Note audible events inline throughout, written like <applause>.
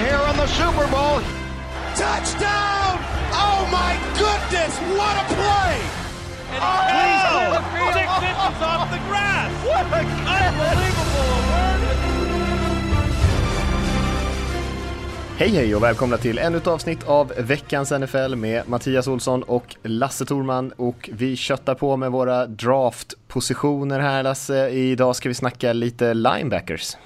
here in the Super Bowl. Touchdown! Oh my goodness, what a play! And oh! please, six inches off the grass. <laughs> What a Unbelievable! Hej hej och välkomna till ännu ett avsnitt av veckans NFL med Mattias Olsson och Lasse Thorman och vi köttar på med våra draftpositioner här Lasse. Idag ska vi snacka lite linebackers.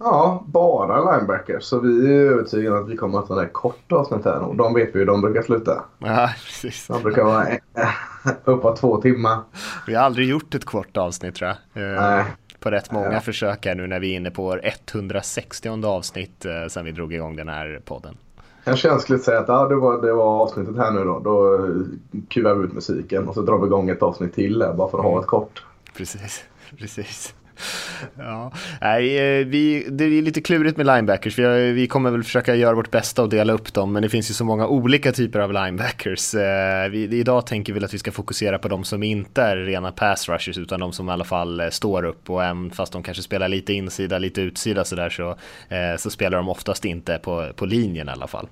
Ja, bara linebackers. Så vi är övertygade att vi kommer att ha ett kort avsnitt här nu. De vet vi hur de brukar sluta. Ja, precis. De brukar vara <laughs> uppåt två timmar. Vi har aldrig gjort ett kort avsnitt tror jag. Eh, Nej på rätt många ja. försök här nu när vi är inne på 160 avsnitt eh, sen vi drog igång den här podden. Jag känsligt säga att ja, det, var, det var avsnittet här nu då. Då kuvar vi ut musiken och så drar vi igång ett avsnitt till där, bara för att mm. ha ett kort. Precis, <laughs> precis. <laughs> Ja, nej, eh, vi, det är lite klurigt med linebackers. Vi, har, vi kommer väl försöka göra vårt bästa och dela upp dem, men det finns ju så många olika typer av linebackers. Eh, vi, idag tänker vi att vi ska fokusera på de som inte är rena pass rushers, utan de som i alla fall eh, står upp och även fast de kanske spelar lite insida, lite utsida sådär så, så spelar de oftast inte på, på linjen i alla fall.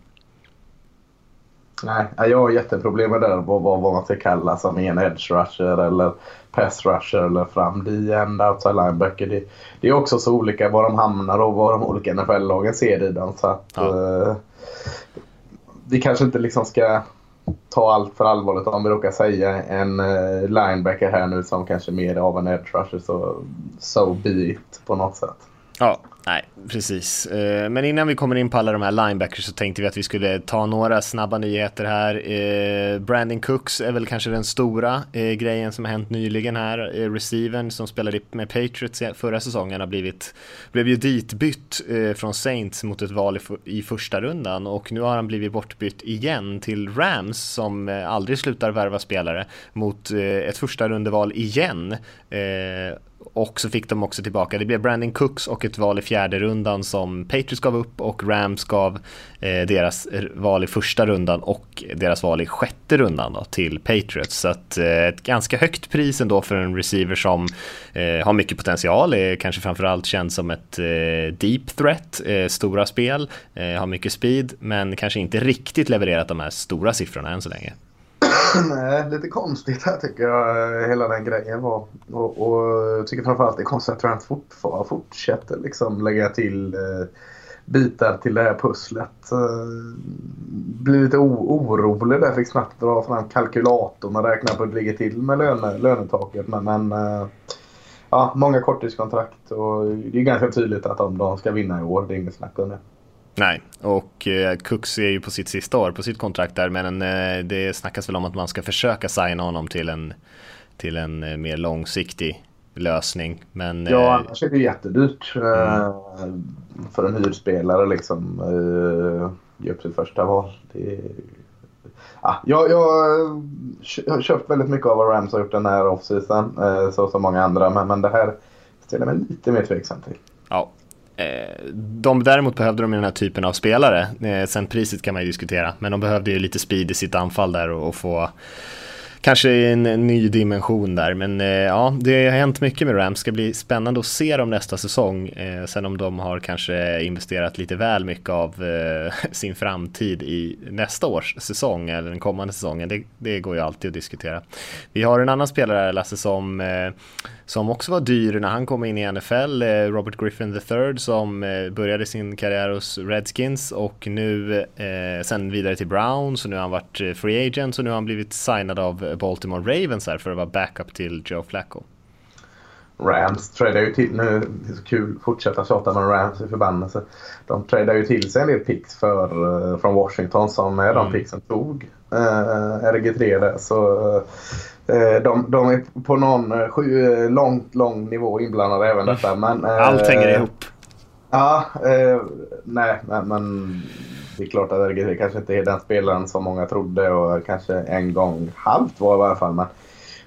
Nej, jag har jätteproblem med det vad, vad man ska kalla som en edge rusher eller pass rusher eller fram D-end, outside linebacker. Det, det, är också så olika var de hamnar och vad de olika NFL-lagen ser i den. Så att, ja. eh, vi kanske inte liksom ska ta allt för allvarligt om vi råkar säga en eh, linebacker här nu som kanske mer av en edge rusher så so be it på något sätt. Ja, Nej, precis. Eh, men innan vi kommer in på alla de här linebackers så tänkte vi att vi skulle ta några snabba nyheter här. Eh, Brandon Cooks är väl kanske den stora eh, grejen som har hänt nyligen här. Receivern som spelade med Patriots förra säsongen har blivit, blev ju ditbytt från Saints mot ett val i första rundan och nu har han blivit bortbytt igen till Rams som aldrig slutar värva spelare mot ett första rundeval igen och så fick de också tillbaka, det blev Brandon Cooks och ett val i fjärde rundan som Patriots gav upp och Rams gav eh, deras val i första rundan och deras val i sjätte rundan då, till Patriots. Så att, eh, ett ganska högt pris ändå för en receiver som eh, har mycket potential, är kanske framförallt känd som ett eh, deep threat, eh, stora spel, eh, har mycket speed men kanske inte riktigt levererat de här stora siffrorna än så länge. <coughs> Nej, lite konstigt här tycker jag eh, hela den grejen var. Och, och jag tycker framförallt det är konstigt att Trent fortfarande fortsätter liksom lägga till eh, bitar till det här pusslet. Eh, blir lite orolig där, fick snabbt dra fram kalkylatorn och räkna på hur det ligger till med löne, lönetaket. Men, men eh, ja, många korttidskontrakt och det är ganska tydligt att om de ska vinna i år, det är inget snack om det. Nej, och eh, Cooks är ju på sitt sista år på sitt kontrakt där men eh, det snackas väl om att man ska försöka signa honom till en, till en eh, mer långsiktig lösning. Men, ja, annars är det jättedyrt mm. för en hyrspelare liksom. Ge upp sitt första val. Det, ah, jag, jag har köpt väldigt mycket av vad Rams har gjort den här offseason, så som många andra, men, men det här ställer mig lite mer tveksam till. Ja, Eh, de däremot behövde de den här typen av spelare. Eh, sen priset kan man ju diskutera, men de behövde ju lite speed i sitt anfall där och, få kanske en, ny dimension där. Men eh, ja, det har hänt mycket med Rams. Det ska bli spännande att se dem nästa säsong. Eh, sen om de har kanske investerat lite väl mycket av eh, <laughs> sin framtid i nästa års säsong eller den kommande säsongen. Det, det går ju alltid att diskutera. Vi har en annan spelare här, Lasse, som eh, som också var dyr när han kom in i NFL, Robert Griffin III som började sin karriär hos Redskins och nu eh, sen vidare till Browns och nu har han varit free agent och nu har han blivit signad av Baltimore Ravens här för att vara backup till Joe Flacco. Rams tradar ju till, nu det är så kul att fortsätta tjata med Rams i förbannelse. De tradar ju till sig en del picks för, från Washington som är de mm. picksen tog eh, RG3 där. Så eh, de, de är på någon eh, sju, eh, långt, lång nivå inblandade även mm. detta. Men, eh, Allt hänger ihop. Ja, eh, nej men, men det är klart att RG3 kanske inte är den spelaren som många trodde och kanske en gång halvt var i varje fall. Men,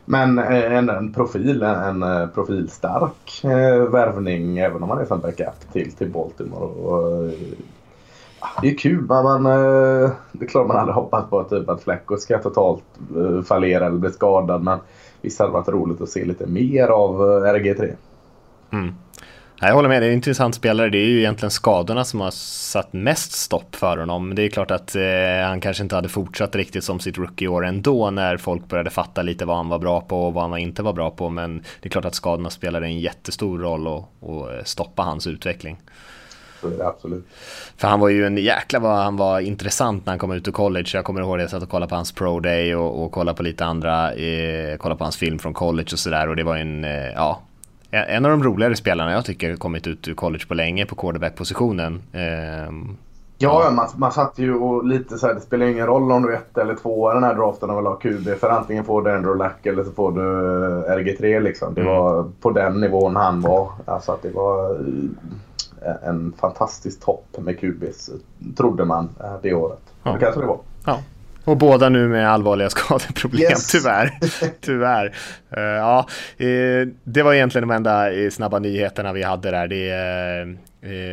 men eh, en, en profil, en, en eh, profilstark eh, värvning även om man är som backup till, till Baltimore. Och, eh, det är kul, men man, det är klart man hade hoppats på typ att Flecko ska totalt fallera eller bli skadad. Men visst hade det varit roligt att se lite mer av RG3. Mm. Jag håller med, det är en intressant spelare. Det är ju egentligen skadorna som har satt mest stopp för honom. Det är klart att eh, han kanske inte hade fortsatt riktigt som sitt rookie-år ändå när folk började fatta lite vad han var bra på och vad han inte var bra på. Men det är klart att skadorna spelade en jättestor roll och, och eh, stoppa hans utveckling. absolut. För han var ju en jäkla vad han var intressant när han kom ut ur college. Jag kommer ihåg att jag satt och kollade på hans pro day och, och kollade på lite andra, eh, kollade på hans film från college och sådär och det var en, eh, ja, en av de roligare spelarna jag tycker kommit ut ur college på länge på quarterback-positionen. Eh, Ja, man, man satt ju och lite så här, det spelar ingen roll om du är ett eller två den här draften och vill ha QB. För antingen får du Andrew Lack eller så får du eh, RG3 liksom. Det mm. var på den nivån han var. Alltså att det var eh, en fantastisk topp med QBs, trodde man eh, det året. Ja. Det kanske det var. Ja. Och båda nu med allvarliga <laughs> skadeproblem, yes. tyvärr. <laughs> tyvärr. Uh, ja, uh, det var egentligen de enda snabba nyheterna vi hade där. Det, uh, Eh,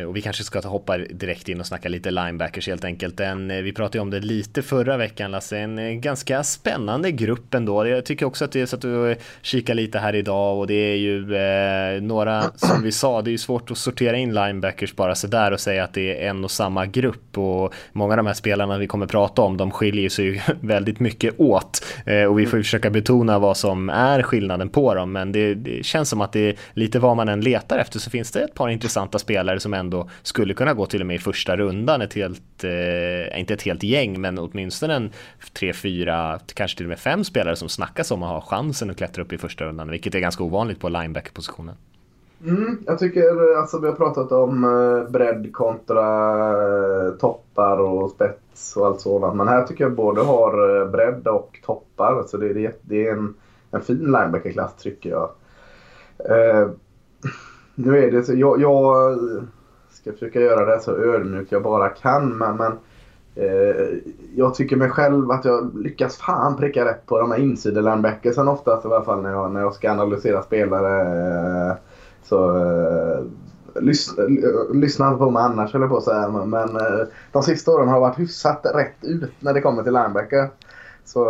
och vi kanske ska ta hoppa direkt in och snacka lite linebackers helt enkelt. En, eh, vi pratade ju om det lite förra veckan Lasse, en eh, ganska spännande grupp ändå. Jag tycker också att det är så att du kikar lite här idag och det är ju eh, några, <clears throat> som vi sa, det är ju svårt att sortera in linebackers bara sådär och säga att det är en och samma grupp. Och många av de här spelarna vi kommer prata om, de skiljer sig ju <laughs> väldigt mycket åt. Eh, och vi får ju försöka betona vad som är skillnaden på dem, men det, det känns som att det är lite vad man än letar efter så finns det ett par intressanta spelare spelare som ändå skulle kunna gå till och med i första rundan. Ett helt, eh, inte ett helt gäng, men åtminstone en tre, fyra, kanske till och med fem spelare som snackas om att ha chansen att klättra upp i första rundan, vilket är ganska ovanligt på linebacker-positionen. Mm, jag tycker, alltså vi har pratat om eh, bredd kontra eh, toppar och spets och allt sådant. Men här tycker jag både har eh, bredd och toppar. Så det, det, det är en, en fin linebacker-klass tycker jag. Eh, nu är det så, jag, jag, eh, ska försöka göra det så ödmjukt jag bara kan. Men, men eh, jag tycker mig själv att jag lyckas fan pricka rätt på de här insidelandbackersen oftast i alla fall när jag, när jag ska analysera spelare. Eh, så eh, lyssna, eh, lyssna på mig annars höll jag på att säga. Men eh, de sista åren har varit hyfsat rätt ut när det kommer till linebacker. Så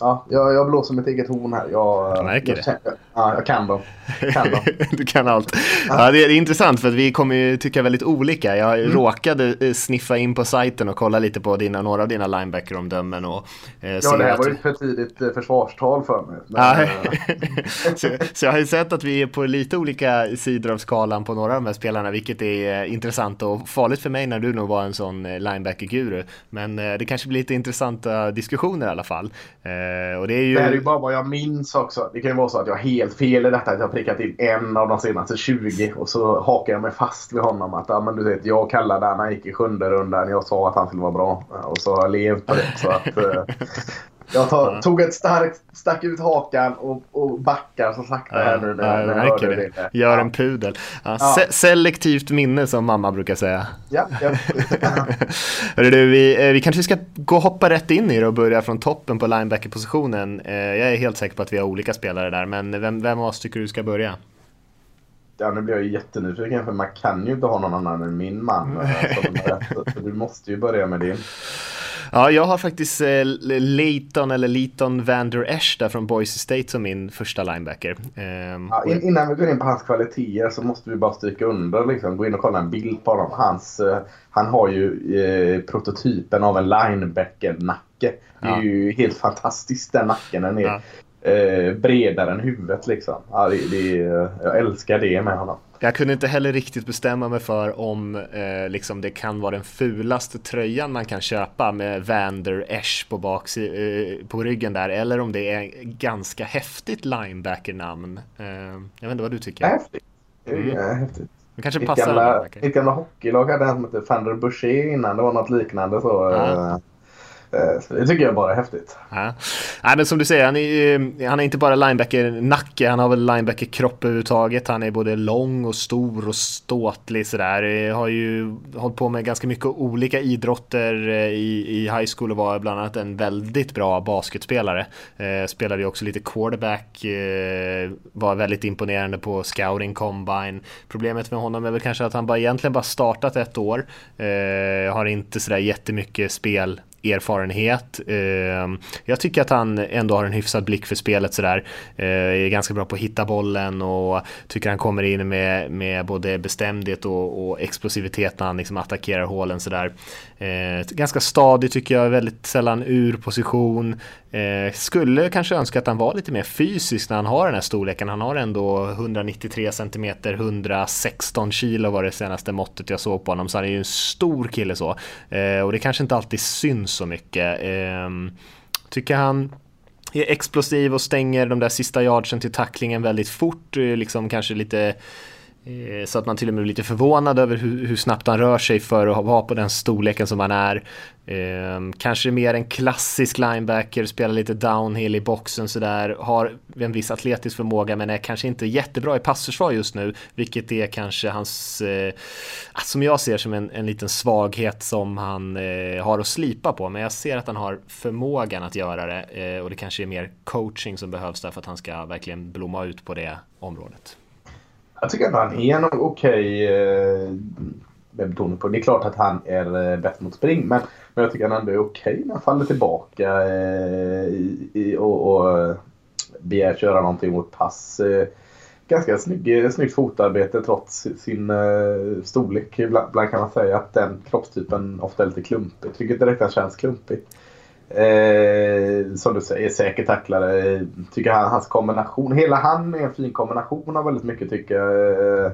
Ja, jag, jag blåser mitt eget horn här. Jag, jag märker jag, det. Ja, jag kan dem. Kan dem. <laughs> du kan allt. Ja, det, är, det är intressant för att vi kommer ju tycka väldigt olika. Jag mm. råkade eh, sniffa in på sajten och kolla lite på dina, några av dina linebacker-omdömen. Och, eh, ja, det här var ju ett för tidigt eh, försvarstal för mig. Men, eh, <laughs> så, så, jag har ju sett att vi är på lite olika sidor av skalan på några av de här spelarna, vilket är intressant och farligt för mig när du nog var en sån linebacker-guru. Men eh, det kanske blir lite intressanta diskussioner i alla fall. Eh, Eh, och det, är ju... det här är ju bara vad jag minns också. Det kan ju vara så att jag har helt fel i detta. Att jag har prickat in en av de senaste 20 och så hakar jag mig fast vid honom. Att ja, men du vet, jag kallade han, han gick i sjunde rundan. Jag sa att han skulle vara bra. Och så har jag levt på det. Så att, eh, jag tar, tog ett starkt, stack ut hakan och, och backar så sakta här nu när, ja, när jag hörde det. det. Gör en pudel. Ja, se selektivt minne som mamma brukar säga. Ja, ja. <laughs> du, vi, eh, vi kanske ska gå och hoppa rätt in i det och börja från toppen på linebacker-positionen. Eh, jag är helt säker på att vi har olika spelare där, men vem, vem av oss tycker du ska börja? Ja, nu blir jag jättenyfiken för man kan ju inte ha någon annan än min man. <laughs> Så du måste ju börja med din. Ja, jag har faktiskt eh, Leighton eller Leighton Vander Esch där från Boise State som min första linebacker. Eh, ja, innan vi går in på hans kvaliteter så måste vi bara stryka under, liksom, gå in och kolla en bild på honom. Hans, eh, han har ju eh, prototypen av en linebacker-nacke. Det är ja. ju helt fantastiskt den nacken. Den är ja. Eh, bredare än huvudet liksom. Ja, det, det, jag älskar det med honom. Jag kunde inte heller riktigt bestämma mig för om eh, liksom det kan vara den fulaste tröjan man kan köpa med Vander Esch på, baks, eh, på ryggen där eller om det är ganska häftigt linebacker-namn. Eh, jag vet inte vad du tycker? Häftigt. Mm. Ja, häftigt. Det kanske passar mitt gamla, mitt gamla hockeylag hade en som hette Vander Boucher innan. Det var något liknande så. Ja. Eh, så det tycker jag bara är häftigt. Ja. Nej, men som du säger, han är, han är inte bara linebacker-nacke, han har väl linebacker-kropp överhuvudtaget. Han är både lång och stor och ståtlig sådär. Eh, har ju hållit på med ganska mycket olika idrotter eh, i, i high school och var bland annat en väldigt bra basketspelare. Eh, spelade ju också lite quarterback, eh, var väldigt imponerande på scouting combine. Problemet med honom är väl kanske att han bara egentligen bara startat ett år. Eh, har inte sådär jättemycket spel erfarenhet. Eh, jag tycker att han ändå har en hyfsad blick för spelet sådär. Eh, är ganska bra på att hitta bollen och tycker han kommer in med, med både bestämdhet och, och explosivitet när han liksom attackerar hålen sådär. Eh, ganska stadig tycker jag, väldigt sällan ur position. Eh, skulle kanske önska att han var lite mer fysisk när han har den här storleken. Han har ändå 193 cm, 116 kilo var det senaste måttet jag såg på honom. Så han är ju en stor kille så. Eh, och det kanske inte alltid syns så mycket. Eh, tycker han är explosiv och stänger de där sista yardsen till tacklingen väldigt fort. Eh, liksom kanske lite Eh, så att man till och med blir lite förvånad över hur, hur, snabbt han rör sig för att vara på den storleken som han är. Eh, kanske mer en klassisk linebacker, spelar lite downhill i boxen sådär, har en viss atletisk förmåga men är kanske inte jättebra i passförsvar just nu, vilket är kanske hans, eh, som jag ser som en, en liten svaghet som han eh, har att slipa på. Men jag ser att han har förmågan att göra det eh, och det kanske är mer coaching som behövs där för att han ska verkligen blomma ut på det området. Jag tycker att han är en okej okay, med betoning på. Det är klart att han är eh, bättre mot spring men, men jag tycker att han ändå är okej okay när han faller tillbaka eh, i, i, och, och begär köra någonting mot pass. Ganska snygg, snyggt fotarbete trots sin storlek. Ibland, ibland kan man säga att den kroppstypen ofta är lite klumpig. Jag tycker inte direkt att han känns klumpig. Eh, som du säger, säker tacklare. Tycker han, hans kombination, hela han är en fin kombination av väldigt mycket tycker jag. Eh,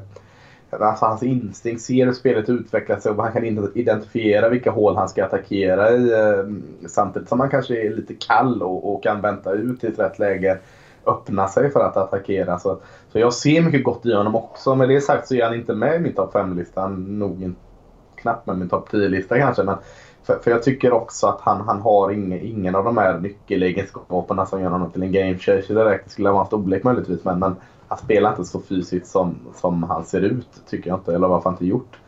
alltså hans instinkt, ser hur spelet utvecklar sig och han kan identifiera vilka hål han ska attackera i. Eh, samtidigt som han kanske är lite kall och, och, kan vänta ut i ett rätt läge. Öppna sig för att attackera. Så, så jag ser mycket gott i honom också. Med det sagt så är han inte med i min topp 5-lista. Nog knappt med min topp 10-lista kanske. Men för, för jag tycker också att han, han har ingen, ingen av de här nyckelegenskaperna som gör honom till en game changer direkt. Det skulle vara en storlek möjligtvis men, men han spelar inte så fysiskt som, som han ser ut tycker jag inte. Eller varför inte gjort.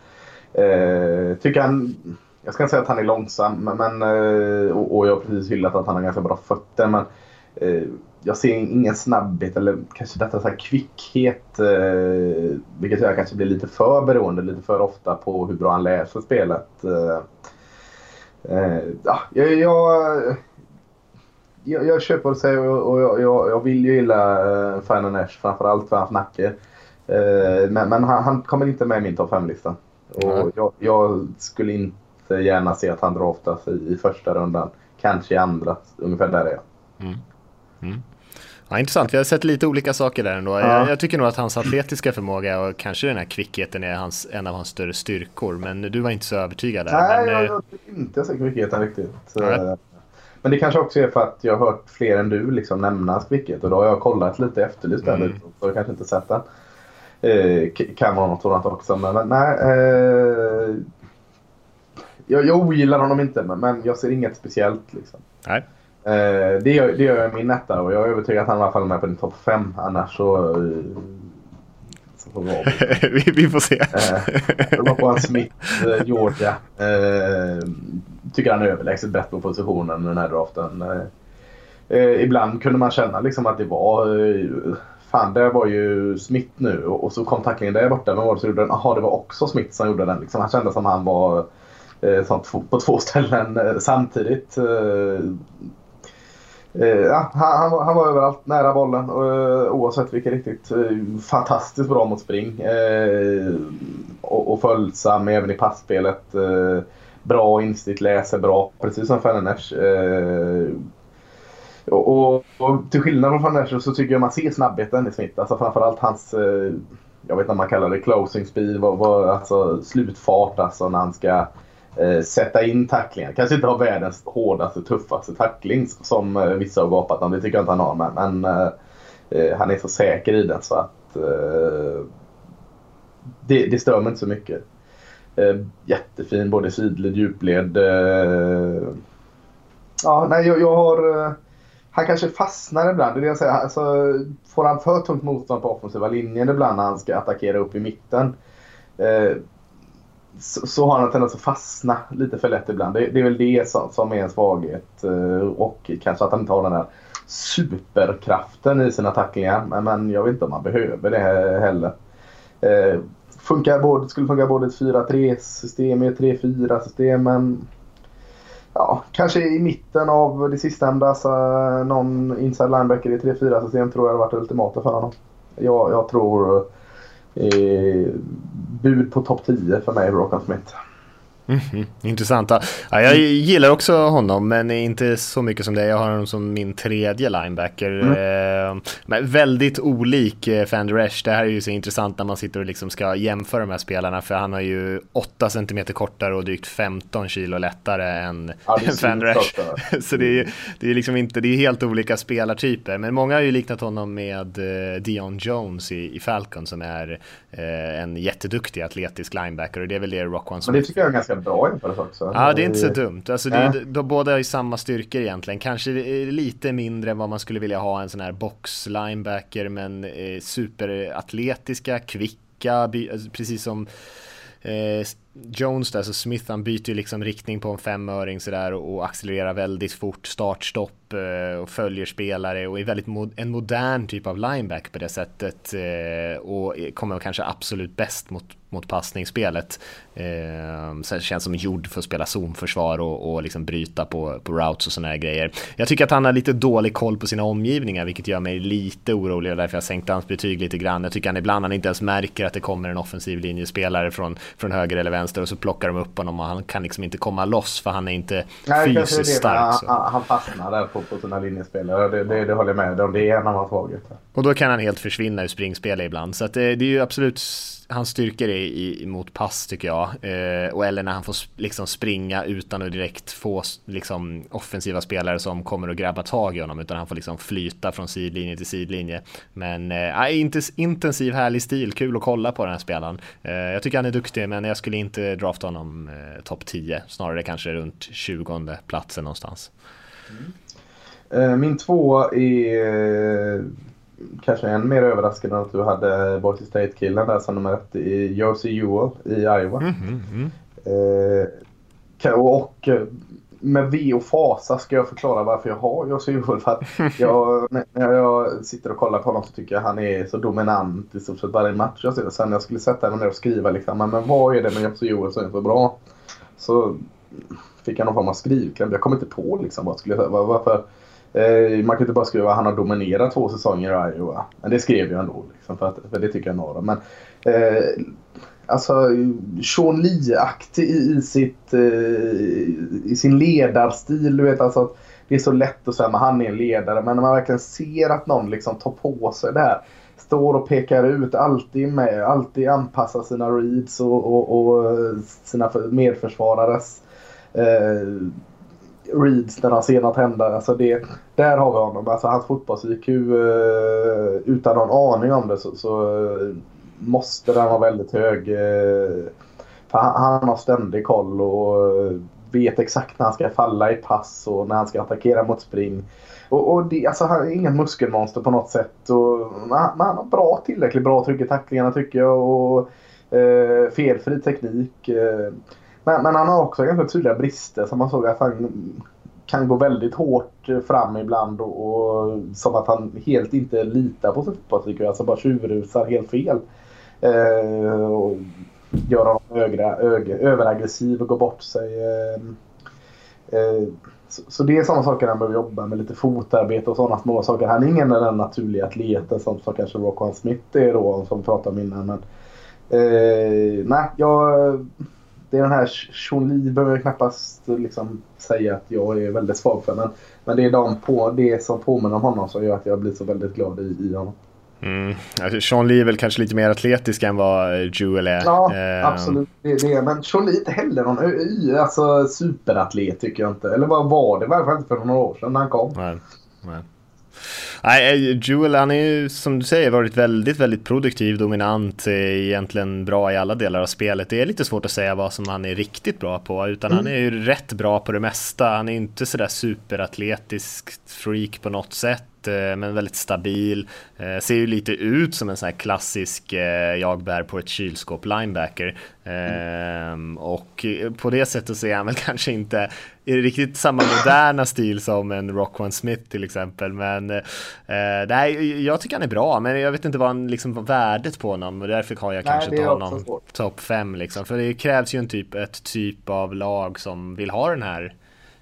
Eh, tycker han, jag ska inte säga att han är långsam men, eh, och, och jag har precis hyllat att han har ganska bra fötter. Men, eh, jag ser ingen snabbhet eller kanske detta så här kvickhet. Eh, vilket jag kanske blir lite för beroende lite för ofta på hur bra han läser spelet. Eh, jag, jag, jag, jag köper sig och, och jag, jag, vill ju gilla uh, Ferdinand Nash framförallt för hans nacke. Uh, men, men han, han, kommer inte med i min topp 5-lista. Och jag, jag, skulle inte gärna se att han draftas i, i första rundan. Kanske i andra, ungefär där är jag. Mm. Mm. Ja, intressant, vi har sett lite olika saker där ändå. Ja. Jag, jag, tycker nog att hans atletiska förmåga och kanske den här kvickheten är hans, en av hans större styrkor. Men du var inte så övertygad där. Nej, men, jag, jag tycker inte så kvickheten riktigt. Så, men det kanske också är för att jag har hört fler än du liksom nämna hans kvickhet och då har jag kollat lite efterlyst den mm. Så jag kanske inte sett den. Eh, kan vara något sådant också. Men, men nej. Eh, jag, jag ogillar honom inte men jag ser inget speciellt. Liksom. Nej. Eh, det, gör, det gör jag min netta och jag är övertygad att han i alla fall är med på din topp 5. Annars så... Eh, så får <laughs> vi, vi får se. eh, en Smith, eh, Georgia. Eh, tycker han är överlägset bättre på positionen den här draften. Eh, eh, ibland kunde man känna liksom att det var... Eh, fan, det var ju Smith nu och, så kom tacklingen där borta. Men var det så gjorde den? Jaha, det var också Smith som gjorde den. Liksom, han kände som han var sånt, på två ställen samtidigt. Eh, ja, han, han, var överallt, nära bollen eh, oavsett vilket riktigt eh, fantastiskt bra mot spring. Och, och följsam även i passspelet. bra instinkt, läser bra, precis som Fernandes. Och, och, och, till skillnad från Fernandes så tycker jag man ser snabbheten i snitt. Alltså framförallt hans, jag vet inte om man kallar det closing speed, var, var, alltså slutfart alltså när han ska Eh, sätta in tacklingar. Kanske inte ha världens hårdaste, tuffaste tackling som eh, vissa har gapat om. Det tycker jag inte han har. Men, men eh, han är så säker i den så att eh, det, det stör mig inte så mycket. Eh, jättefin både sidled, djupled. Eh, ja, nej, jag, jag har han kanske fastnar ibland. Det är det jag säger. Alltså, får han för tungt motstånd på offensiva linjen ibland när han ska attackera upp i mitten. Så, så, har han en tendens att fastna lite för lätt ibland. Det, det är väl det som, som, är en svaghet. Eh, och kanske att han inte har den där superkraften i sina tacklingar. Men, men jag vet inte om han behöver det heller. Eh, funkar både, skulle funka både ett 4-3 system och ett 3-4 system. Men ja, kanske i mitten av det sistnämnda. Alltså, någon inside linebacker i 3-4 system tror jag hade varit det ultimata för honom. Jag, jag tror eh, bud på topp 10 för mig, Rokan Smith. Mm, intressant. Ja, jag gillar också honom, men inte så mycket som det. Jag har honom som min tredje linebacker. Mm. Eh, men väldigt olik eh, Fender Esch. Det här är ju så intressant när man sitter och liksom ska jämföra de här spelarna, för han har ju 8 cm kortare och drygt 15 kilo lättare än ja, <laughs> Fender Esch. <laughs> så det är, det är liksom inte, det är helt olika spelartyper. Men många har ju liknat honom med eh, Dion Jones i, i Falcon som är eh, en jätteduktig atletisk linebacker och det är väl det Rock Men ganska bra jämförelse också. Ja, det är inte så dumt. Alltså, det är, de, båda har ju samma styrkor egentligen. Kanske lite mindre än vad man skulle vilja ha en sån här box-linebacker, men eh, superatletiska, kvicka, alltså, precis som eh, Jones där, så Smith han byter ju liksom riktning på en femöring sådär och accelererar väldigt fort, start-stopp eh, och följer spelare och är väldigt mod en modern typ av lineback på det sättet eh, och kommer kanske absolut bäst mot mot passningsspelet. Eh, så det känns som gjord för att spela zonförsvar och, och liksom bryta på, på routes och sådana här grejer. Jag tycker att han har lite dålig koll på sina omgivningar, vilket gör mig lite orolig och därför jag sänkte hans betyg lite grann. Jag tycker han ibland han inte ens märker att det kommer en offensiv linjespelare från, från höger eller vänster och så plockar de upp honom och han kan liksom inte komma loss för han är inte Nej, fysiskt stark. Han, han fastnar där på, på sina linjespelare, det, det, det håller jag med om. Det är en av hans svagheter. Och då kan han helt försvinna ur springspel ibland, så det, det är ju absolut hans styrkor är i, mot pass tycker jag. Eh, och eller när han får liksom springa utan att direkt få liksom, offensiva spelare som kommer och grabba tag i honom. Utan han får liksom flyta från sidlinje till sidlinje. Men eh, intensiv härlig stil, kul att kolla på den här spelaren. Eh, jag tycker han är duktig men jag skulle inte drafta honom eh, topp 10. Snarare kanske runt 20 platsen någonstans. Mm. Eh, min två är kanske än mer överraskande att du hade Boise State-killen där som nummer ett i Jersey Ewell i Iowa. Mm, mm, mm. Eh, och eh, med V och fasa ska jag förklara varför jag har Jersey Ewell. För att <laughs> jag, när jag sitter och kollar på honom så tycker jag han är så dominant i stort sett varje match jag ser. Sen jag skulle sätta mig ner och skriva liksom, men vad är det med Jersey Ewell som är så bra? Så fick jag någon form av skrivkläm. Jag kom inte på liksom vad skulle jag säga. Varför, Eh, man kan inte bara skriva att han har dominerat två säsonger i Iowa. Men det skrev jag ändå. Liksom, för, att, för det tycker jag några. Men eh, alltså Sean Lee-aktig i, i, sitt, eh, i sin ledarstil. Du vet, alltså, det är så lätt att säga att han är en ledare. Men när man verkligen ser att någon liksom tar på sig det här. Står och pekar ut, alltid med, alltid anpassar sina reads och, och, och sina medförsvarares eh, reads när han ser något hända. Alltså det, där har vi honom. Alltså hans fotbolls-IQ eh, utan någon aning om det så, så eh, måste den vara väldigt hög. Eh, för han, han, har ständig koll och vet exakt när han ska falla i pass och när han ska attackera mot spring. Och, och det, alltså, han är ingen muskelmonster på något sätt. Och, men han har bra, tillräckligt bra tryck i tacklingarna tycker jag. Och, eh, felfri teknik. Eh, men, men, han har också ganska tydliga brister som man såg att han kan gå väldigt hårt fram ibland och, och som att han helt inte litar på sitt fotbollsliv. Alltså bara tjuvrusar helt fel. Eh, och gör honom ögra, ög, överaggressiv och går bort sig. Eh, eh, så, så, det är sådana saker han behöver jobba med. Lite fotarbete och sådana små saker. Han är ingen den naturliga atleten som, som kanske Rockwan Smith är då, som vi pratade om innan. Men, eh, nej, jag det är den här Lee behöver jag knappast liksom säga att jag är väldigt svag för. Men, men det är de på, det som påminner om honom som gör att jag blir så väldigt glad i, i honom. Mm. Alltså, Sean Lee är väl kanske lite mer atletisk än vad Jewel är. Ja, eh. absolut. Det är det. Men Sean Lee är inte heller någon alltså, superatlet tycker jag inte. Eller vad var det? I varje fall inte för några år sedan när han kom. Nej, nej. Nej, eh, Jewel han är ju som du säger varit väldigt, väldigt produktiv, dominant, eh, egentligen bra i alla delar av spelet. Det är lite svårt att säga vad som han är riktigt bra på, utan mm. han är ju rätt bra på det mesta. Han är inte sådär superatletisk freak på något sätt Eh, men väldigt stabil. Ser ju lite ut som en sån här klassisk jag bär på ett kylskåp linebacker. Mm. Och på det sättet så är han väl <laughs> kanske inte riktigt samma moderna stil som en Rockwan Smith till exempel. Men eh, nej, jag tycker han är bra, men jag vet inte vad han liksom värdet på honom och därför har jag nej, kanske inte honom topp 5 liksom. För det krävs ju en typ, ett typ av lag som vill ha den här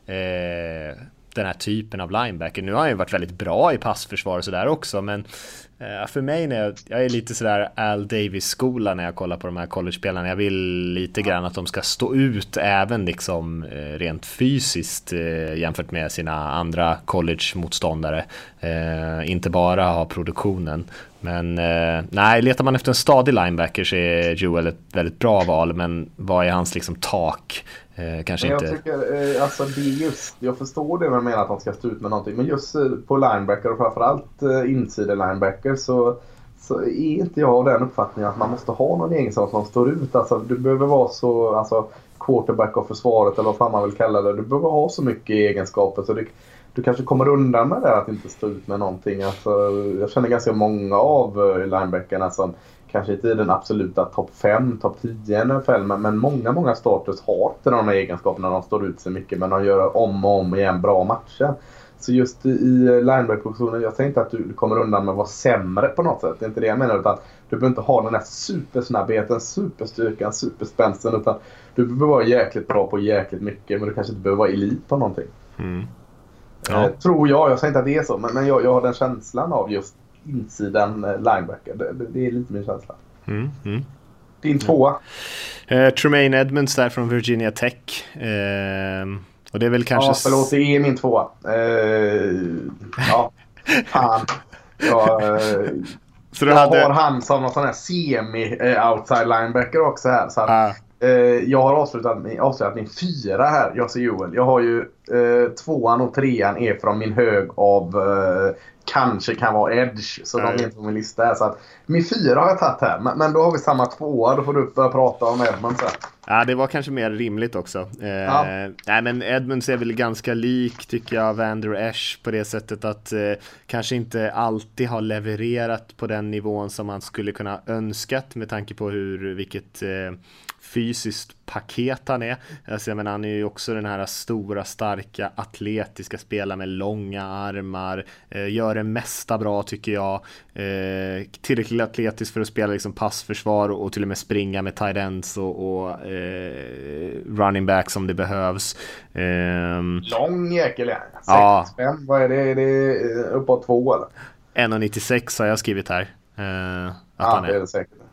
eh, den här typen av linebacker. Nu har han ju varit väldigt bra i passförsvar och sådär också, men för mig när jag, jag är lite sådär Al Davis-skola när jag kollar på de här college-spelarna. Jag vill lite grann att de ska stå ut även liksom eh, rent fysiskt eh, jämfört med sina andra college-motståndare. inte bara ha produktionen. Men nej, letar man efter en stadig linebacker så är Joel ett väldigt bra val, men vad är hans liksom tak? Eh, kanske jag inte... Tycker, eh, alltså det just, jag förstår det med menar att de ska stå ut med någonting. Men just eh, på linebacker och framförallt eh, inside-linebacker så, så är inte jag av den uppfattningen att man måste ha någon egenskap som står ut. Alltså, du behöver vara så alltså, quarterback av försvaret eller vad fan man vill kalla det. Du behöver ha så mycket egenskaper så du, du kanske kommer undan med det att inte stå ut med någonting. Alltså, jag känner ganska många av eh, linebackerna som kanske inte i den absoluta topp 5, topp 10 i NFL, men, men många, många starters har inte de här egenskaperna. De står ut sig mycket, men de gör om och om igen bra matcher. Så just i linebacker-positionen, jag säger inte att du kommer undan med att vara sämre på något sätt. Det är inte det jag menar. Utan du behöver inte ha den här supersnabbheten, superstyrkan, superspänsten. Utan du behöver vara jäkligt bra på jäkligt mycket, men du kanske inte behöver vara elit på någonting. Mm. Ja. Eh, tror jag. Jag säger inte att det är så, men, men jag, jag har den känslan av just insidan eh, linebacker. Det, det, är lite min känsla. Mm, mm. Din tvåa? Uh, Tremaine Edmonds där från Virginia Tech. Uh, och det är väl kanske... Ja, förlåt. Det är min tvåa. Uh, ja, <laughs> fan. Jag, så jag hade... har han som någon sån här semi-outside linebacker också här. Så att, ah. Jag har avslutat, avslutat min fyra här, jag ser Joel. Jag har ju eh, tvåan och trean är från min hög av eh, kanske kan vara Edge. Så Nej. de är inte på min lista här. Så att, min fyra har jag tagit här. Men, men, då har vi samma tvåa. Då får du börja prata om Edmunds sen. Ja, det var kanske mer rimligt också. Eh, ja. Nej, men Edmunds är väl ganska lik, tycker jag, Vander Esch på det sättet att eh, kanske inte alltid har levererat på den nivån som man skulle kunna önskat med tanke på hur, vilket eh, fysiskt paket han är. Alltså, jag menar, han är ju också den här stora, starka, atletiska spelaren med långa armar. Eh, gör det mesta bra tycker jag. Eh, tillräckligt atletisk för att spela liksom passförsvar och, och till och med springa med tight ends och, och eh, running back som det behövs. Ehm, Lång jäkel ja. 6'5, vad är det? Är det eh, uppåt 2 eller? 1,96 har jag skrivit här. Eh, att ja, han är. det är det säkert.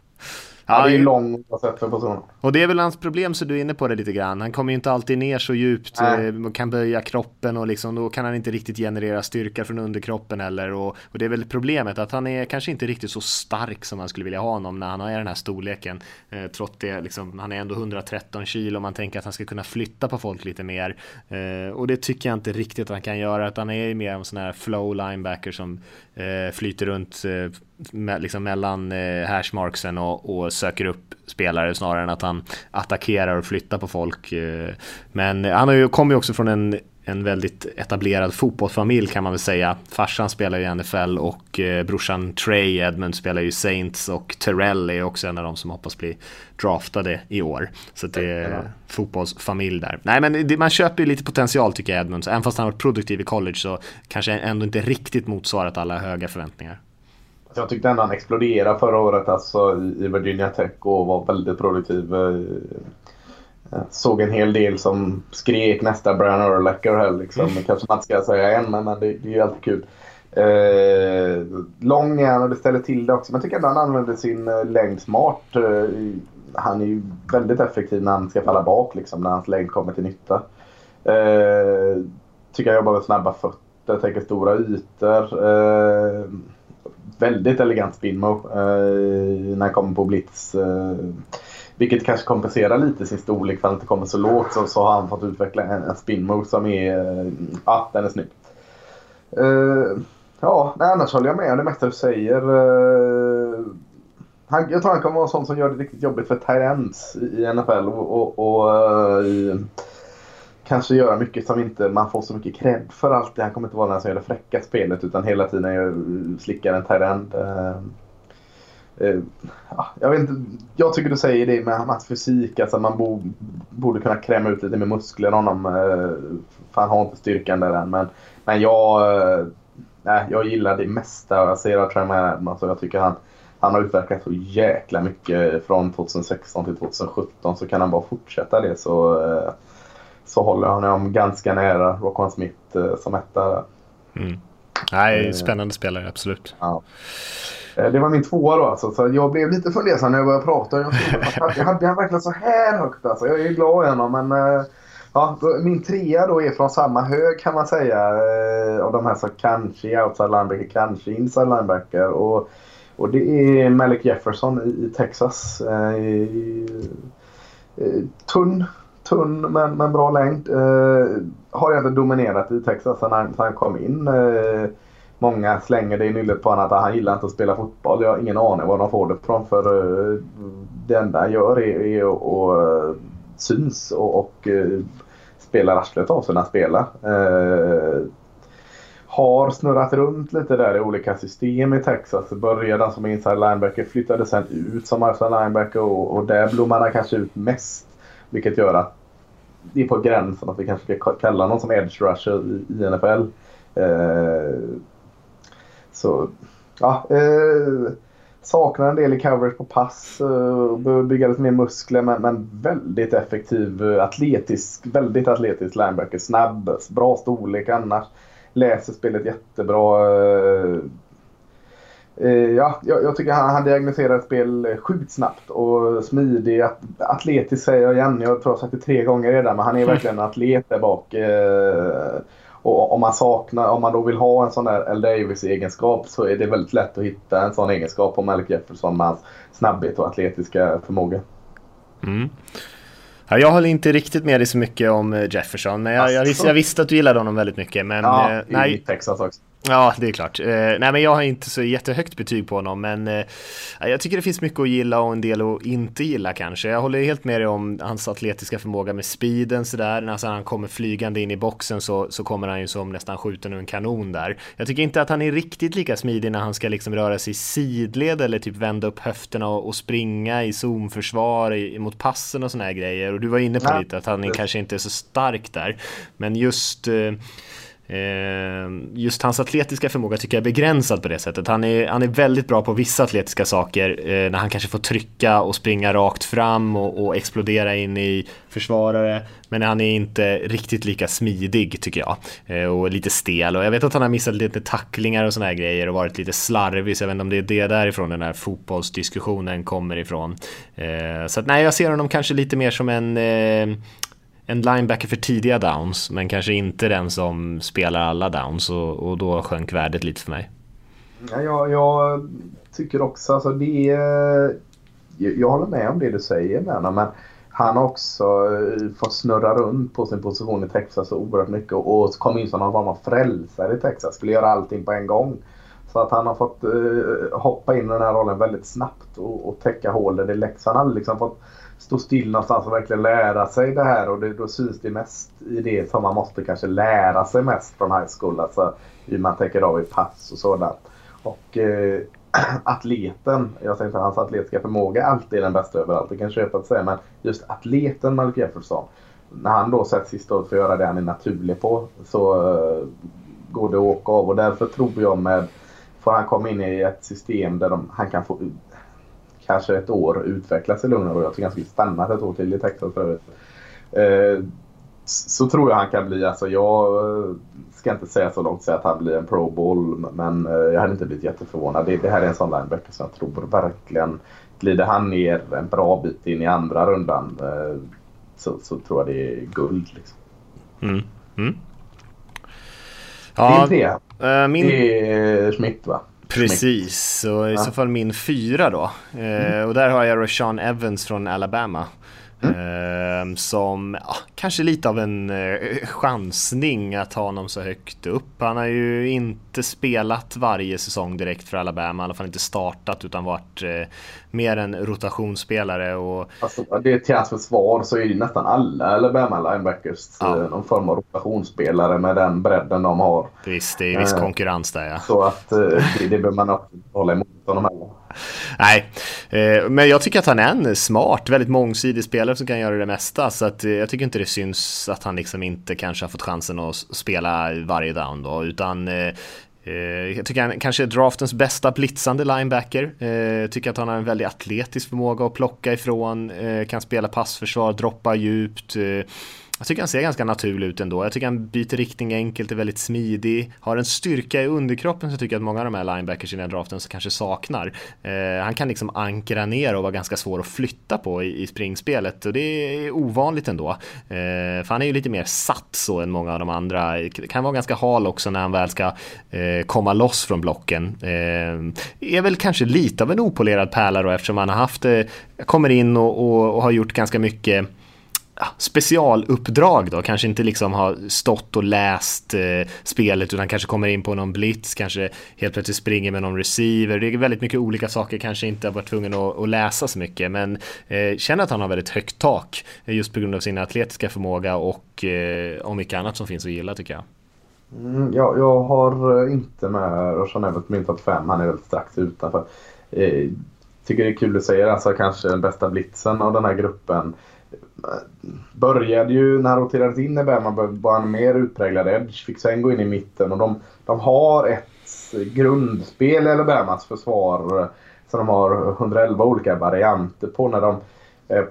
Ja, det är lång oavsett för person. Och det är väl hans problem, så du är inne på det lite grann. Han kommer ju inte alltid ner så djupt, Nej. Eh, kan böja kroppen och liksom, då kan han inte riktigt generera styrka från underkroppen heller. Och, och, det är väl problemet att han är kanske inte riktigt så stark som man skulle vilja ha honom när han är den här storleken. Eh, trots det, liksom, han är ändå 113 kilo, man tänker att han ska kunna flytta på folk lite mer. Eh, och det tycker jag inte riktigt att han kan göra, utan han är mer en sån här flow linebacker som eh, flyter runt eh, me liksom mellan eh, hashmarksen och, och, söker upp spelare snarare än att han attackerar och flyttar på folk. Eh. Men han har ju, kommer ju också från en en väldigt etablerad fotbollsfamilj kan man väl säga. Farsan spelar ju i NFL och eh, brorsan Trey Edmund spelar ju Saints och Terrell är också en av de som hoppas bli draftade i år. Så det är ja. fotbollsfamilj där. Nej men det, man köper ju lite potential tycker jag Edmunds. Även fast han varit produktiv i college så kanske ändå inte riktigt motsvarat alla höga förväntningar. Jag tyckte ändå han exploderade förra året alltså, i Virginia Tech och var väldigt produktiv. Eh, såg en hel del som skrek nästa Brian Urlacher här liksom. Mm. Kanske man inte ska säga än, men, men det, det är ju alltid kul. Eh, lång är han och det ställer till det också. Men jag tycker ändå han använder sin eh, längd smart. Eh, han är ju väldigt effektiv när han ska falla bak liksom, när hans längd kommer till nytta. Eh, tycker jag jobbar med snabba fötter, täcker stora ytor. Eh, väldigt elegant spinmo eh, när han kommer på blitz. Eh, vilket kanske kompenserar lite sin storlek för att han inte kommer så lågt. Så, så har han fått utveckla en, en spin som är... Eh, ja, den är snygg. Eh, ja, annars håller jag med om det mesta du säger. Eh, han, jag tror han kommer vara en sån som gör det riktigt jobbigt för Tyrants i NFL. Och, och, och uh, kanske göra mycket som inte man får så mycket cred för alltid. Han kommer inte vara den som gör det fräcka spelet utan hela tiden slickar en Tyrend. Uh, eh, eh, jag, vet inte, jag tycker du säger det med hans fysik. Alltså man bo, borde kunna kräma ut lite med muskler honom. Eh, för han har inte styrkan där än. Men, men jag, nej, jag gillar det mesta jag ser av Trey alltså Jag tycker han, han har utvecklats så jäkla mycket från 2016 till 2017. Så kan han bara fortsätta det så så håller jag honom ganska nära Rockon Smith eh, som etta. Mm. Nej, spännande spelare, absolut. Ja. Eh, det var min tvåa då alltså, så jag blev lite fundersam när jag började prata. Jag, jag hade han verkligen så här högt alltså. Jag är glad i honom men eh, ja, min trea då är från samma hög kan man säga. Av de här så kanske outside linebacker, kanske inside linebacker. Och, och det är Malik Jefferson i, Texas. tunn tunn men, men bra längd. Eh, har egentligen dominerat i Texas sedan han, han kom in. Eh, många slänger det i nyllet på honom att han gillar inte att spela fotboll. Jag har ingen aning var de får det ifrån för eh, det enda han gör är, är att och eh, syns och, och eh, spelar arslet av sig när han spelar. Eh, har snurrat runt lite där i olika system i Texas. Började som inside linebacker, flyttade sen ut som outside linebacker och, och där blommade han kanske ut mest. Vilket gör att det är på gränsen att vi kanske ska kalla någon som edge rusher i, i NFL. Eh, så ja, eh, saknar en del i coverage på pass. Eh, behöver bygga lite mer muskler men, men väldigt effektiv, eh, atletisk, väldigt atletisk linebacker. Snabb, bra storlek annars. Läser spelet jättebra. Eh, ja, jag, tycker han, han diagnostiserar ett spel sjukt snabbt och smidig. At, atletisk säger jag igen. Jag tror jag har sagt det tre gånger redan. Men han är mm. verkligen en atlet där bak. Eh, och om man saknar, om man då vill ha en sån där L. Davis-egenskap så är det väldigt lätt att hitta en sån egenskap på Malik Jefferson med hans snabbhet och atletiska förmåga. Mm. Ja, jag håller inte riktigt med dig så mycket om eh, Jefferson, men jag, jag, visste, jag visste att du gillade honom väldigt mycket. Men, ja, eh, nej. i Texas också. Ja, det är klart. Eh, nej, men jag har inte så jättehögt betyg på honom, men eh, jag tycker det finns mycket att gilla och en del att inte gilla kanske. Jag håller helt med dig om hans atletiska förmåga med speeden sådär. När han kommer flygande in i boxen så, så kommer han ju som nästan skjuten ur en kanon där. Jag tycker inte att han är riktigt lika smidig när han ska liksom röra sig i sidled eller typ vända upp höfterna och, och springa i zonförsvar mot passen och såna här grejer. Och du var inne på ja. lite att han är, kanske inte är så stark där. Men just Eh, Ehm, just hans atletiska förmåga tycker jag är begränsad på det sättet. Han är, han är väldigt bra på vissa atletiska saker eh, när han kanske får trycka och springa rakt fram och, och, explodera in i försvarare. Men han är inte riktigt lika smidig tycker jag. Eh, och lite stel. Och jag vet att han har missat lite tacklingar och sådana här grejer och varit lite slarvig. Så jag vet inte om det är det därifrån den här fotbollsdiskussionen kommer ifrån. Eh, så att nej, jag ser honom kanske lite mer som en en linebacker för tidiga downs, men kanske inte den som spelar alla downs och, och då sjönk värdet lite för mig. Ja, jag, jag tycker också, alltså det jag, jag håller med om det du säger med men han har också eh, fått snurra runt på sin position i Texas så oerhört mycket och kom in som någon form av frälsare i Texas. Skulle göra allting på en gång. Så att han har fått uh, hoppa in i den här rollen väldigt snabbt och, och täcka hål där det läcks. Han har liksom fått stå still någonstans och alltså verkligen lära sig det här och det, då syns det mest i det som man måste kanske lära sig mest från high school. Alltså hur man tänker av i pass och sådant. Och eh, <clears throat> atleten, jag säger inte att hans atletiska förmåga alltid är den bästa överallt, det kan jag köpa att säga, men just atleten Malik Jefferson. När han då sätts sist för att göra det han är naturlig på så eh, går det att åka av och därför tror jag med får han komma in i ett system där de, han kan få kanske ett år utvecklas i lugn och ro. Jag tycker han skulle stanna ett år till i Texas förut. Eh, så tror jag han kan bli, alltså jag ska inte säga så långt säga att han blir en pro bowl men eh, jag hade inte blivit jätteförvånad. Det, det här är en sån linebacker som jag tror verkligen glider han ner en bra bit in i andra rundan eh, så, så tror jag det är guld. Liksom. Mm. Mm. Ja, Din trea, min... det är Schmidt va? Precis, så i så fall min fyra då. Mm. Eh, och där har jag Rashawn Evans från Alabama. Mm. Eh, som ja, kanske lite av en eh, chansning att ha honom så högt upp. Han har ju inte spelat varje säsong direkt för Alabama, i alla fall inte startat utan varit eh, mer en rotationsspelare. Och... Alltså, det är till hans försvar så är det nästan alla Alabama linebackers ja. Eh, någon form av rotationsspelare med den bredden de har. Visst, det är viss konkurrens där ja. Så att det, det behöver man också hålla emot honom heller. Nej, eh, men jag tycker att han är en smart, väldigt mångsidig spelare som kan göra det mesta. Så att, eh, jag tycker inte det syns att han liksom inte kanske har fått chansen att spela varje down då. Utan eh, jag tycker han kanske är draftens bästa blitzande linebacker. Jag tycker att han har en väldigt atletisk förmåga att plocka ifrån, kan spela passförsvar, droppa djupt jag tycker han ser ganska naturlig ut ändå. Jag tycker han byter riktning enkelt, är väldigt smidig, har en styrka i underkroppen som jag tycker att många av de här linebackers i den draften kanske saknar. Eh, han kan liksom ankra ner och vara ganska svår att flytta på i, i springspelet och det är ovanligt ändå. Eh, för han är ju lite mer satt så än många av de andra. Kan vara ganska hal också när han väl ska eh, komma loss från blocken. Eh, är väl kanske lite av en opolerad pärla då eftersom han har haft, eh, kommer in och, och, och har gjort ganska mycket specialuppdrag då, kanske inte liksom har stått och läst eh, spelet utan kanske kommer in på någon blitz, kanske helt plötsligt springer med någon receiver. Det är väldigt mycket olika saker, kanske inte har varit tvungen att, att läsa så mycket men eh, känner att han har väldigt högt tak just på grund av sin atletiska förmåga och eh, om mycket annat som finns att gilla tycker jag. Mm, jag, jag har eh, inte med Roshan Evert, på min topp 5. Han är väldigt strax utanför. Eh, tycker det är kul att säga alltså kanske den bästa blitzen av den här gruppen började ju när han roterades in i Bama var han mer utpräglad edge. Fick sen gå in i mitten och de, de har ett grundspel i Alabamas försvar eh, som de har 111 olika varianter på när de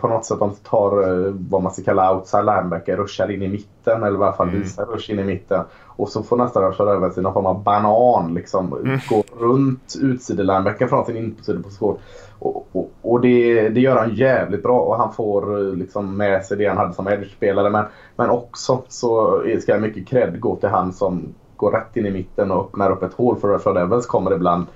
på något sätt de tar eh, vad man ska kalla outside linebacker, ruschar in i mitten eller i alla fall mm. visar rush in i mitten. Och så får nästa rusha över sig någon form av banan liksom. Mm. Gå runt utsidelinebacken från sin insideposition. Och, och, och det, det, gör han jävligt bra och han får eh, liksom med sig det han hade som edge-spelare. Men, men också så ska mycket cred gå till han som går rätt in i mitten och öppnar upp ett hål för Rushard Evans kommer ibland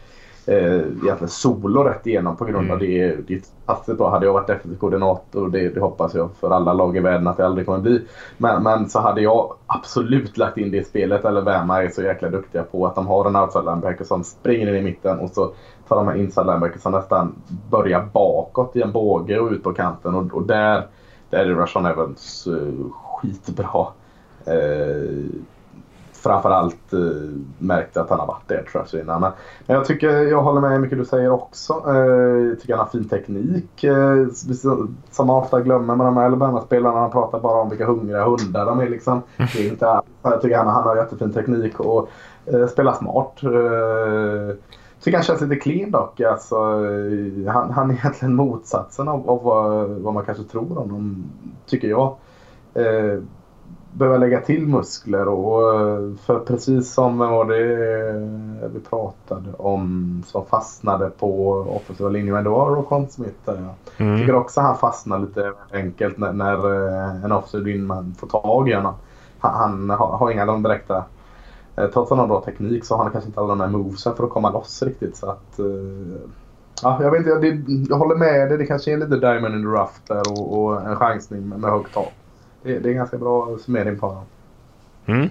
eh, egentligen solo rätt igenom på grund av mm. det. Det är fantastiskt bra. Hade jag varit defensiv koordinator, det, det hoppas jag för alla lag i världen att det aldrig kommer bli. Men, men så hade jag absolut lagt in det i spelet. Eller Värma är så jäkla duktiga på att de har en outside linebacker som springer in i mitten och så tar de här inside linebacker som nästan börjar bakåt i en båge och ut på kanten. Och, och där, där är Rushon Evans uh, skitbra. Uh, framförallt eh, märkt att han har varit det tror jag innan. Men, men jag tycker, jag håller med mycket du säger också. Eh, tycker han har fin teknik. Eh, som man ofta glömmer med de här Alabama-spelarna. Han pratar bara om vilka hungriga hundar de är liksom. Det är inte Jag tycker han, han har jättefin teknik och eh, spelar smart. Eh, tycker han känns lite clean dock. Alltså, eh, han, han är egentligen motsatsen av, av vad, vad man kanske tror om honom, tycker jag. Eh, behöva lägga till muskler och för precis som var det vi pratade om som fastnade på offensiva linjen, men det var Rokon Smith jag mm. tycker också han fastnar lite enkelt när, när eh, en offensiv inman får tag i honom. Han, han har, har inga de direkta eh, Trots att han har bra teknik så har han kanske inte alla de här movesen för att komma loss riktigt. Så att, uh, ja, jag, vet, jag, det, jag håller med dig. Det kanske är lite diamond in the rough där och, och en chansning med högt tak det, det är en ganska bra summering på honom. Mm.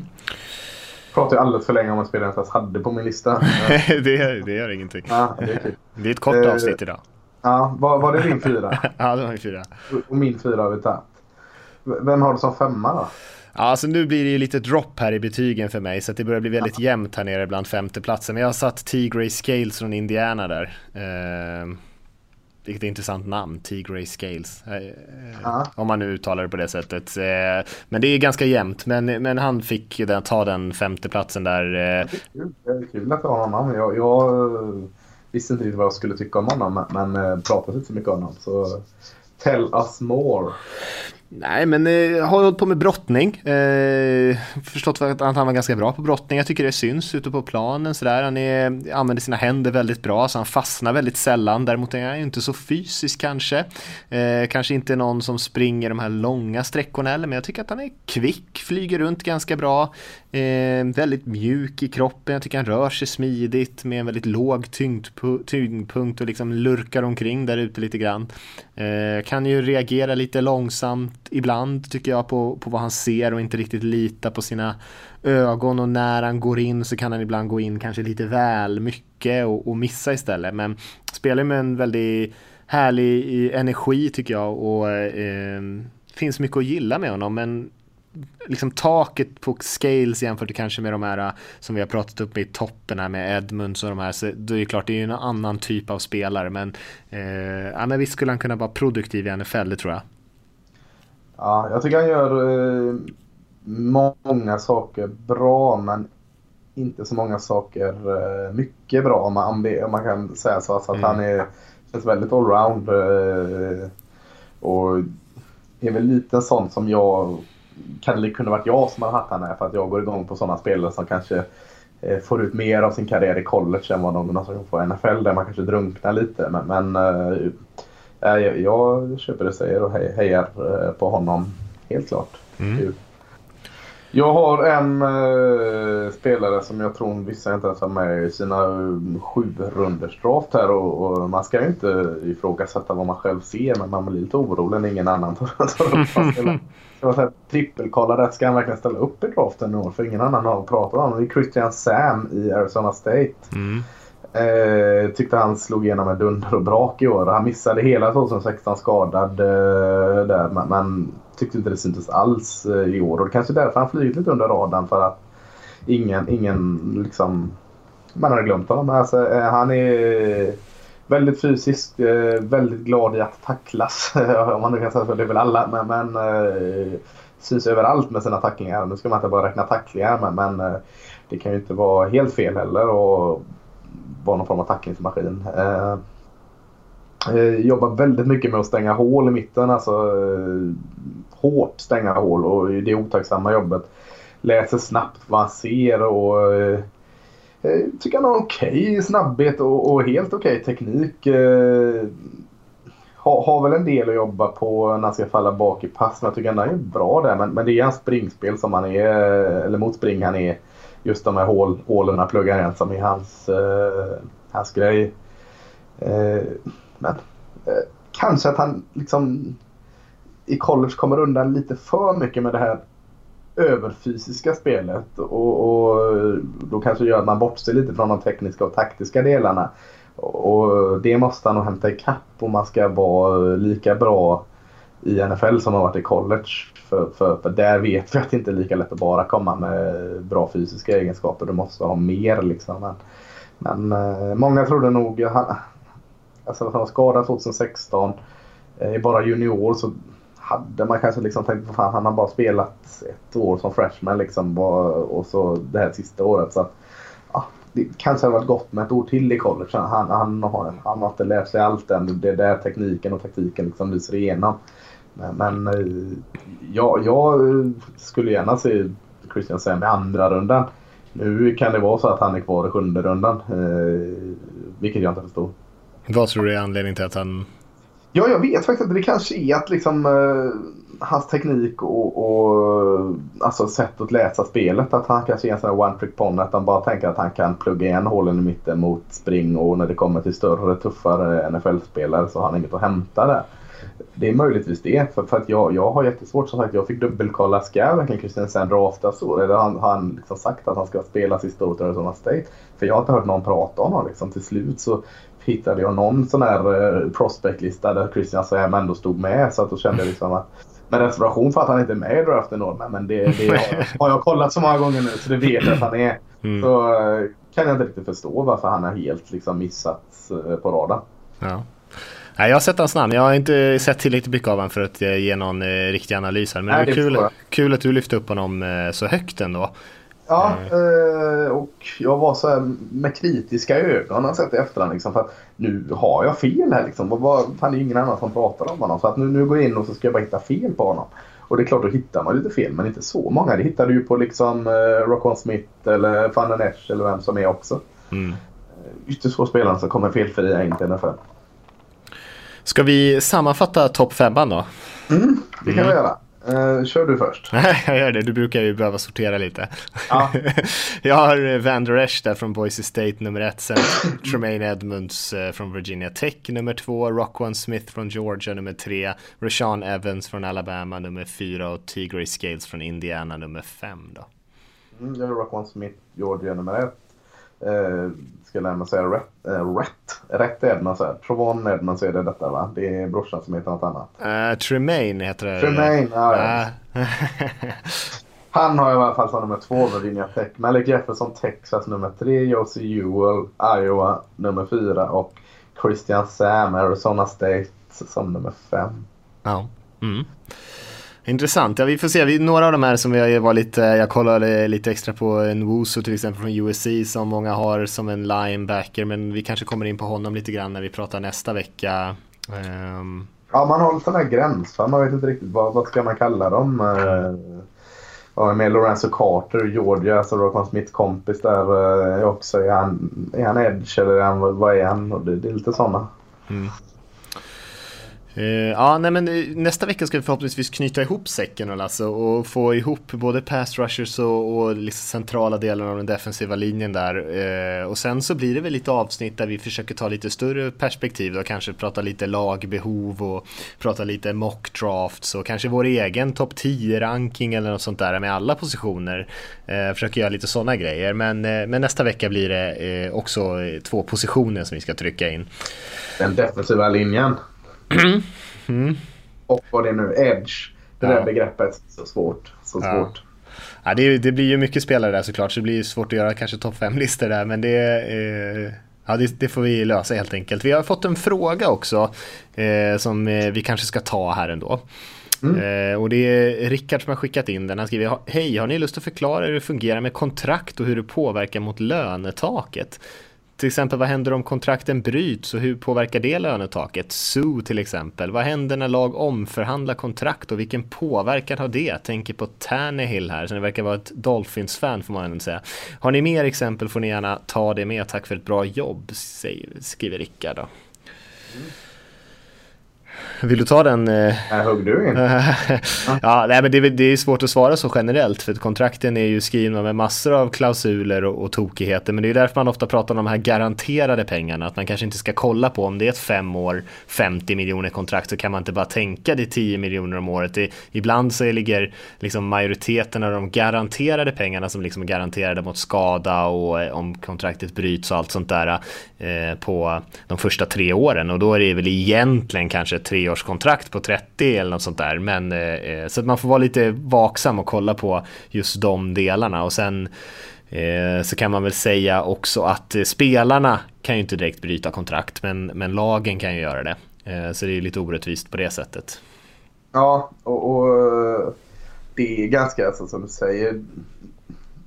Pratar ju alldeles för länge om en spelare jag inte hade på min lista. <laughs> det, det gör ingenting. Ja, det, är det är ett kort uh, avsnitt idag. Ja, var, var det din fyra? <laughs> ja, det var min fyra. Och min fyra har vi tagit. Vem har du som femma då? Ja, alltså nu blir det ju lite dropp här i betygen för mig så det börjar bli väldigt jämnt här nere bland femteplatsen. Men jag har satt T-Gray Scales från Indiana där. Uh, vilket intressant namn, T-Gray Scales. Ja. Om man nu uttalar det på det sättet. Eh, men det är ganska jämnt. Men, men han fick den, ta den femte platsen där. Eh. Det är kul, att ha honom. Jag, jag visste inte riktigt vad jag skulle tycka om honom. Men, men pratade inte så mycket om honom. Så tell us more. Nej, men eh, har hållit på med brottning. Eh, förstått att han var ganska bra på brottning. Jag tycker det syns ute på planen sådär. Han är, använder sina händer väldigt bra, så han fastnar väldigt sällan. Däremot är han inte så fysisk kanske. Eh, kanske inte någon som springer de här långa sträckorna heller, men jag tycker att han är kvick, flyger runt ganska bra. Eh, väldigt mjuk i kroppen. Jag tycker han rör sig smidigt med en väldigt låg tyngdpunkt och liksom lurkar omkring där ute lite grann. Eh, kan ju reagera lite långsamt ibland tycker jag på, på vad han ser och inte riktigt lita på sina ögon och när han går in så kan han ibland gå in kanske lite väl mycket och, och missa istället. Men spelar med en väldigt härlig energi tycker jag och eh, finns mycket att gilla med honom men liksom taket på scales jämfört kanske med de här eh, som vi har pratat upp i toppen här med Edmunds och de här, så det är klart det är ju en annan typ av spelare men, eh, ja, men visst skulle han kunna vara produktiv i NFL, det tror jag. Ja, jag tycker han gör eh, många saker bra men inte så många saker eh, mycket bra om man, om man kan säga så. Alltså att mm. han är, känns väldigt allround. Eh, och är väl lite sånt som jag kan det kunde varit jag som hade haft han här för att jag går igång på sådana spelare som kanske eh, får ut mer av sin karriär i college än vad de som får i NFL där man kanske drunknar lite. Men, men eh, jag, jag köper det säger och hejar eh, på honom helt klart. Mm. Jag har en uh, spelare som jag tror vissa inte ens har med i sina sju runders draft här och, och, man ska ju inte ifrågasätta vad man själv ser men man blir lite orolig när ingen annan <laughs> tar upp hans Trippelkolla rätt. Ska han verkligen ställa upp i draften nu? För ingen annan har pratat om det. är Christian Sam i Arizona State. Mm. Eh, tyckte han slog igenom med dunder och brak i år. Han missade hela 2016 skadad eh, där men, men tyckte inte det syntes alls eh, i år. Och det kanske är därför han flugit lite under radarn för att ingen, ingen liksom... Man hade glömt honom. Alltså, eh, han är väldigt fysisk, eh, väldigt glad i att tacklas. <laughs> Om man nu kan säga så, det är väl alla. Men, men eh, syns överallt med sina tacklingar. Nu ska man inte bara räkna tacklingar men, men eh, det kan ju inte vara helt fel heller och vara någon form av tacklingsmaskin. Eh, eh, jobbar väldigt mycket med att stänga hål i mitten. Alltså eh, hårt stänga hål och det otacksamma jobbet. Läser snabbt vad han ser och eh, eh tycker han har okej okay snabbhet och, och helt okej okay teknik. Eh, har, har väl en del att jobba på när han ska falla bak i pass. Men jag tycker han är bra där. Men, men det är hans springspel som han är, eller mot spring han är. Just de här hål, hålen pluggar igen som är hans, eh, hans grej. Eh, men eh, kanske att han liksom i college kommer undan lite för mycket med det här överfysiska spelet och, och då kanske gör att man bortser lite från de tekniska och taktiska delarna. Och det måste han nog hämta ikapp om man ska vara lika bra i NFL som har varit i college. För, för, för där vet vi att det inte är lika lätt att bara komma med bra fysiska egenskaper. Du måste ha mer liksom. Men, men eh, många trodde nog, han, alltså han var skadad 2016. Eh, I bara junior så hade man kanske liksom tänkt att han har bara spelat ett år som freshman liksom och så det här sista året. Så att, ja, det kanske hade varit gott med ett år till i college. Han, han, har, han har inte lärt sig allt än. Det är där tekniken och taktiken liksom lyser igenom. Men, men eh, ja, jag skulle gärna se Christian Sam i andra rundan. Nu kan det vara så att han är kvar i sjunde rundan. Eh, vilket jag inte förstår. Vad tror du är anledningen till att han... Ja, jag vet faktiskt inte. Det kanske är att liksom uh, hans teknik och, och alltså sätt att läsa spelet. Att han kanske är en sån här one trick pony. Att han bara tänker att han kan plugga igen hålen i mitten mot spring och när det kommer till större, tuffare NFL-spelare så har han inget att hämta där. Det är möjligtvis det. För, för att jag, jag har jättesvårt. Som sagt, jag fick dubbelkolla. Ska verkligen Christian draftas så? Eller har han, liksom sagt att han ska spela sista året i Arizona State? För jag har inte hört någon prata om honom. Liksom. Till slut så hittade jag någon sån här eh, prospectlista där Christian Sam ändå stod med. Så att då kände jag liksom att med reservation för att han inte är med i draften då. Men det, det har, <laughs> har, jag kollat så många gånger nu så det vet jag att han är. Mm. Så eh, kan jag inte riktigt förstå varför han har helt liksom missats eh, på radarn. Ja. Nej, jag har sett hans namn. Jag har inte sett tillräckligt mycket av honom för att ge någon eh, riktig analys här. Men Nej, det är kul, kul att du lyfte upp honom eh, så högt ändå. Ja, eh, och jag var så här med kritiska ögon när jag sett i efterhand. Liksom, för att nu har jag fel här. Liksom. Vad, fan, det är ingen annan som pratar om honom. Så att nu, nu går jag in och så ska jag bara hitta fel på honom. Och det är klart, då hittar man lite fel, men inte så många. Det hittar du ju på liksom eh, Rockon Smith eller Van Esch eller vem som är också. Mm. Ytterst få spelare som kommer felfria in till NFL. Ska vi sammanfatta topp femman då? Mm, det kan mm. vi göra. Uh, kör du först. <laughs> Nej, jag gör det. Du brukar ju behöva sortera lite. Ja. <laughs> jag har Vander Esch där från Boise State nummer ett. Sen <clears throat> Tremaine Edmonds uh, från Virginia Tech nummer två. Rockwan Smith från Georgia nummer tre. Rashawn Evans från Alabama nummer fyra. Och Tigray Scales från Indiana nummer fem då. Mm, jag har Rockwan Smith, Georgia nummer ett. Uh, ska lämna säga rätt, äh, rätt, rätt Edmonds är. Trovon Edmonds är det detta va? Det är brorsan som heter något annat. Uh, Tremaine heter det. Tremaine, ja. Uh. <laughs> <laughs> Han har i alla fall som nummer två Virginia Tech. Malik Jefferson Texas nummer tre. Josie Ewell Iowa nummer fyra. Och Christian Sam Arizona State som nummer fem. Ja. Mm. Intressant. Ja, vi får se. Vi, några av de här som jag var lite, jag kollade lite extra på en Wusu till exempel från USC som många har som en linebacker. Men vi kanske kommer in på honom lite grann när vi pratar nästa vecka. Um... Ja, man har en sån här gräns. Man vet inte riktigt vad, vad ska man kalla dem. Uh, Ja, med Lorenzo Carter, Georgia, så Rockman Smiths kompis där eh, också. Är han, är han edge eller är han, vad är han? Och det, det är lite sådana. Mm. Uh, ja, nej, men eh, nästa vecka ska vi förhoppningsvis knyta ihop säcken och, alltså, och få ihop både pass rushers och, och liksom centrala delen av den defensiva linjen där. Uh, och sen så blir det väl lite avsnitt där vi försöker ta lite större perspektiv och kanske prata lite lagbehov och prata lite mock drafts och kanske vår egen topp 10-ranking eller något sånt där med alla positioner. Uh, försöker göra lite sådana grejer, men, men nästa vecka blir det också två positioner som vi ska trycka in. Den defensiva linjen. Mm. Och vad det nu Edge. Det ja. där begreppet. Så svårt. Så ja. svårt. Ja, det, det, blir ju mycket spelare där såklart. Så det blir svårt att göra kanske topp 5-listor där. Men det, eh, ja, det, det, får vi lösa helt enkelt. Vi har fått en fråga också. Eh, som eh, vi kanske ska ta här ändå. Mm. Eh, och det är Rickard som har skickat in den. Han skriver Hej, har ni lust att förklara hur det fungerar med kontrakt och hur det påverkar mot lönetaket? Till exempel vad händer om kontrakten bryts och hur påverkar det lönetaket? Sue till exempel. Vad händer när lag omförhandlar kontrakt och vilken påverkan har det? tänker på Tannehill här, så det verkar vara ett Dolphins-fan får man ändå säga. Har ni mer exempel får ni gärna ta det med. Tack för ett bra jobb, skriver Rickard. Då. Mm. Vill du ta den? Här eh? högg du in. <laughs> ja, nej, men det, det, är svårt att svara så generellt för kontrakten är ju skrivna med massor av klausuler och, och tokigheter. Men det är därför man ofta pratar om de här garanterade pengarna. Att man kanske inte ska kolla på om det är ett fem år 50 miljoner kontrakt så kan man inte bara tänka det 10 miljoner om året. Det, ibland så ligger liksom majoriteten av de garanterade pengarna som liksom är garanterade mot skada och eh, om kontraktet bryts och allt sånt där eh, på de första tre åren. Och då är det väl egentligen kanske treårskontrakt på 30 eller något sånt där. Men, eh, eh, så att man får vara lite vaksam och kolla på just de delarna. Och sen eh, så kan man väl säga också att eh, spelarna kan ju inte direkt bryta kontrakt, men, men lagen kan ju göra det. Eh, så det är lite orättvist på det sättet. Ja, och, och det är ganska, alltså, som du säger,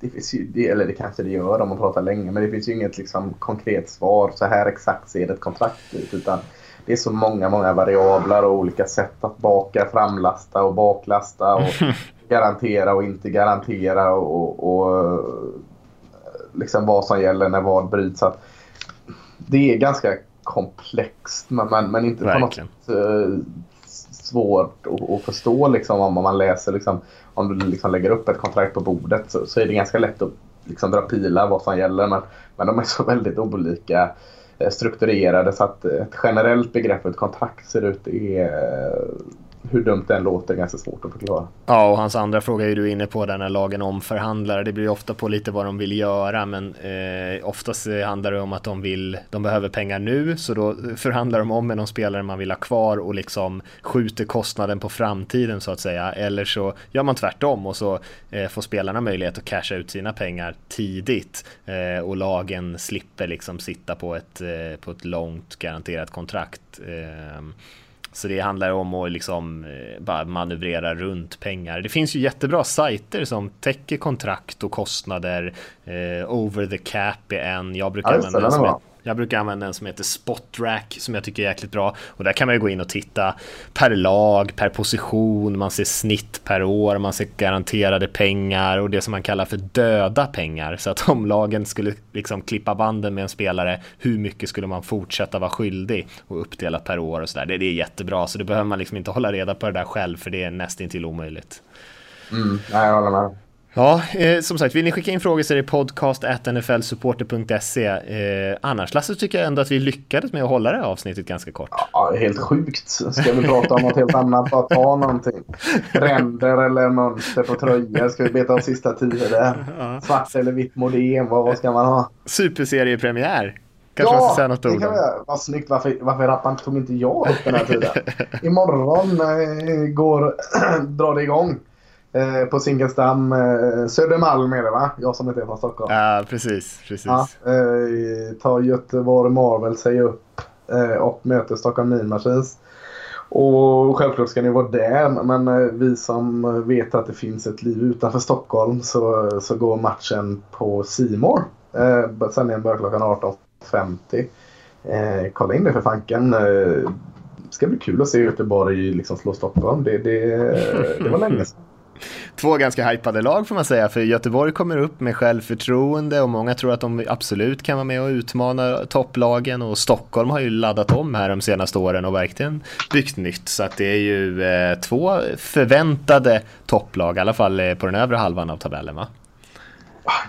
det finns ju, eller det kanske det gör om man pratar länge, men det finns ju inget liksom, konkret svar. Så här exakt ser ett kontrakt ut. Utan det är så många, många variabler och olika sätt att baka, framlasta och baklasta och <laughs> garantera och inte garantera och, och liksom vad som gäller när vad bryts. Att det är ganska komplext men, men inte Verkligen. på något uh, svårt att, att, förstå liksom, om man läser. Liksom, om du liksom lägger upp ett kontrakt på bordet så, så är det ganska lätt att liksom, dra pilar vad som gäller. Men, men de är så väldigt olika. Strukturerade så att ett generellt begrepp, för ett kontrakt ser ut, är hur dumt det än låter ganska svårt att förklara. Ja, och hans andra fråga är du inne på där när lagen omförhandlar. Det blir ofta på lite vad de vill göra, men eh, oftast handlar det om att de vill, de behöver pengar nu, så då förhandlar de om med någon spelare man vill ha kvar och liksom skjuter kostnaden på framtiden så att säga. Eller så gör man tvärtom och så eh, får spelarna möjlighet att casha ut sina pengar tidigt eh, och lagen slipper liksom sitta på ett, eh, på ett långt garanterat kontrakt. Ehm. Så det handlar om att liksom eh, bara manövrera runt pengar. Det finns ju jättebra sajter som täcker kontrakt och kostnader. Eh, over the cap är en. Jag brukar ja, använda den som jag brukar använda en som heter Spotrack som jag tycker är jäkligt bra. Och där kan man ju gå in och titta per lag, per position, man ser snitt per år, man ser garanterade pengar och det som man kallar för döda pengar. Så att om lagen skulle liksom klippa banden med en spelare, hur mycket skulle man fortsätta vara skyldig och uppdelat per år och sådär. Det, det är jättebra, så det behöver man liksom inte hålla reda på det där själv för det är nästintill omöjligt. Mm, jag håller med. Ja, eh, som sagt, vill ni skicka in frågor så är det podcast.nflsupporter.se. Eh, annars Lasse tycker jag ändå att vi lyckades med att hålla det här avsnittet ganska kort. Ja, helt sjukt. Ska vi prata om något helt annat? Bara ta någonting. Ränder eller mönster på tröjor. Ska vi beta av sista tio där? Ja. Svart eller vitt modem? Vad, vad ska man ha? Superseriepremiär. Kanske ja, man ska säga något ord det kan vi Vad snyggt. Varför, varför rappan tog inte jag upp den här tiden? <laughs> Imorgon eh, går, <clears throat> drar det igång. Eh, på Zinkensdamm. Eh, Södermalm är det va? Jag som inte är från Stockholm. Ja, precis. precis. Ja, eh, tar Göteborg Marvel sig upp eh, och möter Stockholm Mean Machines. Och självklart ska ni vara där men eh, vi som vet att det finns ett liv utanför Stockholm så, så går matchen på Simor. Eh, sändningen börjar klockan 18.50. Eh, kolla in det för fanken. Eh, det ska bli kul att se Göteborg liksom slå Stockholm. Det, det, det var länge sedan. Två ganska hypade lag får man säga, för Göteborg kommer upp med självförtroende och många tror att de absolut kan vara med och utmana topplagen och Stockholm har ju laddat om här de senaste åren och verkligen byggt nytt. Så att det är ju eh, två förväntade topplag, i alla fall eh, på den övre halvan av tabellen va?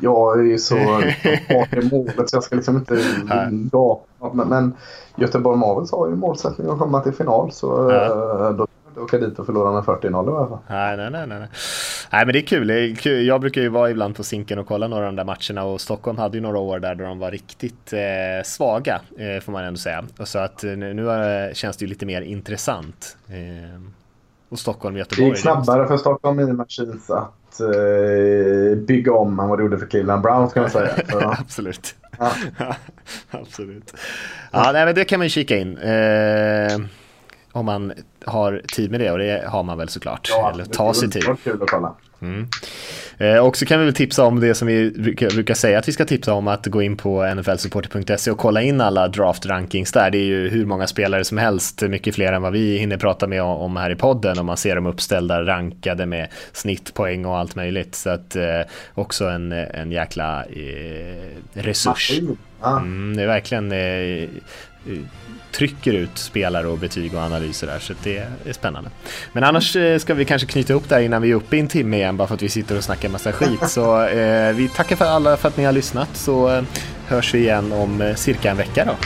Jag är ju så <laughs> bak i målet så jag ska liksom inte gapa. Men, men Göteborg Marvels har ju målsättning att komma till final så ja. då åka dit och förlora med 40-0 i alla fall. Nej, nej, nej, nej. Nej, men det är kul. det är kul. Jag brukar ju vara ibland på Zinken och kolla några av de där matcherna och Stockholm hade ju några år där då de var riktigt eh, svaga, eh, får man ändå säga. Och så att nu, nu är, känns det ju lite mer intressant. Eh, och Stockholm, Göteborg. Det gick snabbare för Stockholm i Machines att eh, bygga om än vad det gjorde för Cleveland Browns kan man säga. <laughs> Absolut. Ja. <laughs> Absolut. Ja, nej, men det kan man ju kika in. Eh, om man har tid med det och det har man väl såklart. Ja, Eller ta sig tid. Kul att kolla. Mm. Eh, och så kan vi väl tipsa om det som vi brukar, säga att vi ska tipsa om, att gå in på nflsupporter.se och kolla in alla draft rankings där. Det är ju hur många spelare som helst, mycket fler än vad vi hinner prata med om här i podden och man ser dem uppställda, rankade med snittpoäng och allt möjligt. Så att eh, också en, en jäkla eh, resurs. Mm, det är verkligen eh, trycker ut spelare och betyg och analyser där så det är spännande. Men annars eh, ska vi kanske knyta ihop där innan vi är uppe i en timme igen bara för att vi sitter och snackar massa skit. Så eh, vi tackar för alla för att ni har lyssnat så eh, hörs vi igen om eh, cirka en vecka då.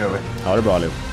gör vi. Ha det bra allihop.